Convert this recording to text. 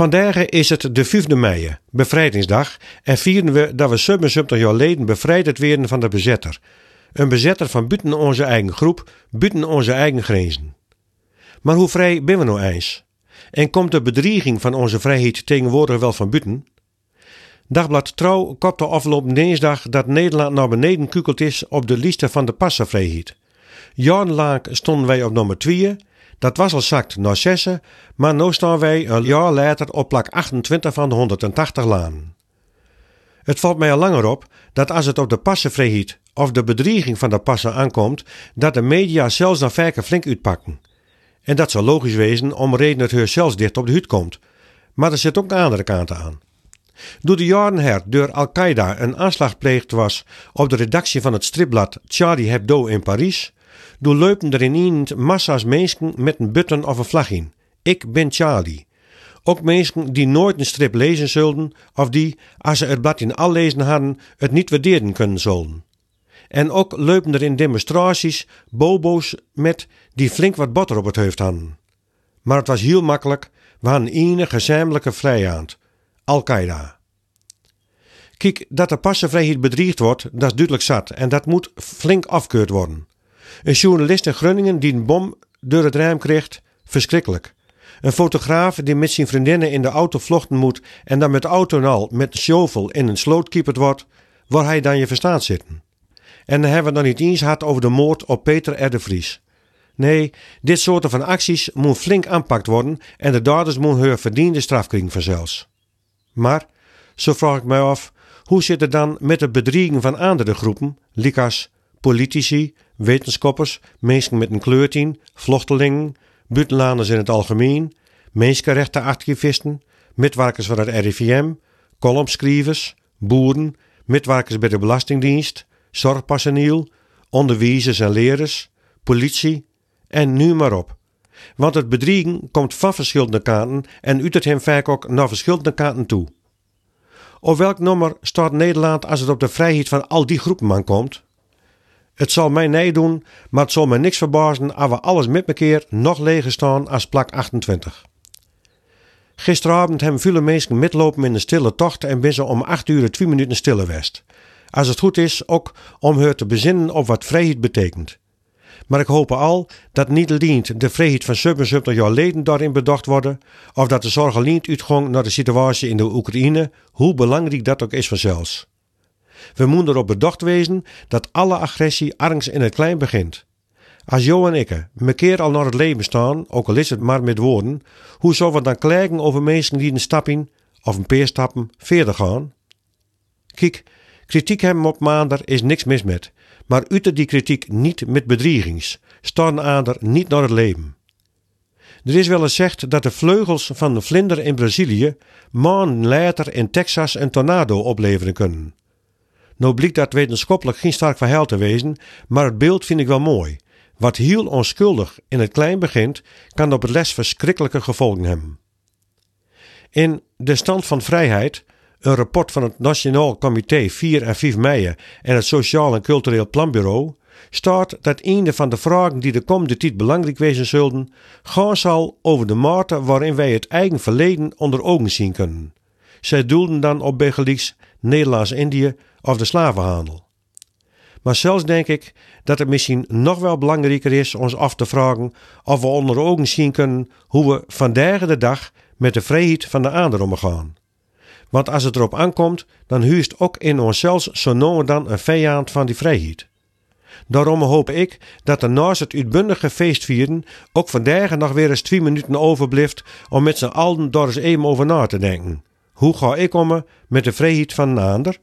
Vandaag is het de 5e mei, bevrijdingsdag, en vieren we dat we 77 jaar geleden bevrijd werden van de bezetter. Een bezetter van buiten onze eigen groep, buiten onze eigen grenzen. Maar hoe vrij ben we nou eens? En komt de bedreiging van onze vrijheid tegenwoordig wel van buiten? Dagblad Trouw kopte afgelopen dinsdag dat Nederland naar beneden kukeld is op de lijst van de passenvrijheid. Jarenlang stonden wij op nummer 2 dat was al zakt naar 6, maar nu staan wij een jaar later op plak 28 van de 180 laan. Het valt mij al langer op dat als het op de passenvrijheid of de bedreiging van de passen aankomt, dat de media zelfs dan vaker flink uitpakken. En dat zal logisch wezen om reden dat het zelfs dicht op de huid komt. Maar er zit ook een andere kant aan. Door de jaren her door Al-Qaeda een aanslag pleegd was op de redactie van het stripblad Charlie Hebdo in Parijs, doorlopen er in massa's mensen met een button of een vlag in. Ik ben Charlie. Ook mensen die nooit een strip lezen zullen, of die, als ze het blad in al lezen hadden, het niet waarderen kunnen zullen. En ook lopen er in demonstraties bobo's met die flink wat botter op het hoofd hadden. Maar het was heel makkelijk, we hadden één gezamenlijke vrijheid: Al-Qaeda. Kijk, dat de passenvrijheid bedreigd wordt, dat is duidelijk zat en dat moet flink afkeurd worden. Een journalist in Groningen die een bom door het raam kreeg, verschrikkelijk. Een fotograaf die met zijn vriendinnen in de auto vluchten moet en dan met de auto en al met een shovel in een sloot kieperd wordt, waar hij dan je verstaat zitten. En dan hebben we nog niet eens gehad over de moord op Peter R. de Vries. Nee, dit soort van acties moet flink aanpakt worden en de daders moeten hun verdiende straf krijgen vanzelfs. Maar, zo vraag ik mij af, hoe zit het dan met het bedriegen van andere groepen, likas politici, wetenschappers, mensen met een kleurtien, vluchtelingen, buitenlanders in het algemeen, mensenrechtenactivisten, medewerkers van het RIVM, columnschrijvers, boeren, medewerkers bij de Belastingdienst, zorgpersoneel, onderwijzers en lerers, politie en nu maar op. Want het bedriegen komt van verschillende kanten en uit hem vaak ook naar verschillende kanten toe. Op welk nummer staat Nederland als het op de vrijheid van al die groepen aankomt? Het zal mij nee doen, maar het zal me niks verbazen als we alles met keer nog leger staan als plak 28. Gisteravond hebben veel mensen metlopen in een stille tocht en ben ze om 8 uur en 2 minuten stille west. Als het goed is, ook om haar te bezinnen op wat vrijheid betekent. Maar ik hoop al dat niet alleen de vrijheid van 77 jaar leden daarin bedacht worden, of dat de zorg alleen uitgang naar de situatie in de Oekraïne, hoe belangrijk dat ook is vanzelfs. We moeten erop bedacht wezen dat alle agressie ergens in het klein begint. Als Jo en ik me keer al naar het leven staan, ook al is het maar met woorden, hoe zullen we dan klagen over mensen die een stap of een paar stappen verder gaan? Kijk, kritiek hebben op maandag is niks mis met, maar uiter die kritiek niet met bedreigings, staan aan niet naar het leven. Er is wel eens gezegd dat de vleugels van de vlinder in Brazilië maanden later in Texas een tornado opleveren kunnen. Nou blijkt dat wetenschappelijk geen sterk verhaal te wezen, maar het beeld vind ik wel mooi. Wat heel onschuldig in het klein begint, kan op het les verschrikkelijke gevolgen hebben. In De Stand van Vrijheid, een rapport van het Nationaal Comité 4 en 5 mei en het Sociaal en Cultureel Planbureau, staat dat een van de vragen die de komende tijd belangrijk wezen zullen, gaan zal over de mate waarin wij het eigen verleden onder ogen zien kunnen. Zij doelden dan op Begelieks, Nederlands-Indië of de slavenhandel. Maar zelfs denk ik dat het misschien nog wel belangrijker is ons af te vragen of we onder ogen zien kunnen hoe we vandaag de dag met de vrijheid van de ander omgaan. Want als het erop aankomt, dan huist ook in onszelf zo nou dan een vijand van die vrijheid. Daarom hoop ik dat er naast het uitbundige feestvieren ook vandaag nog weer eens twee minuten overblijft om met z'n allen daar eens even over na te denken. Hoe ga ik om met de vrijheid van een ander?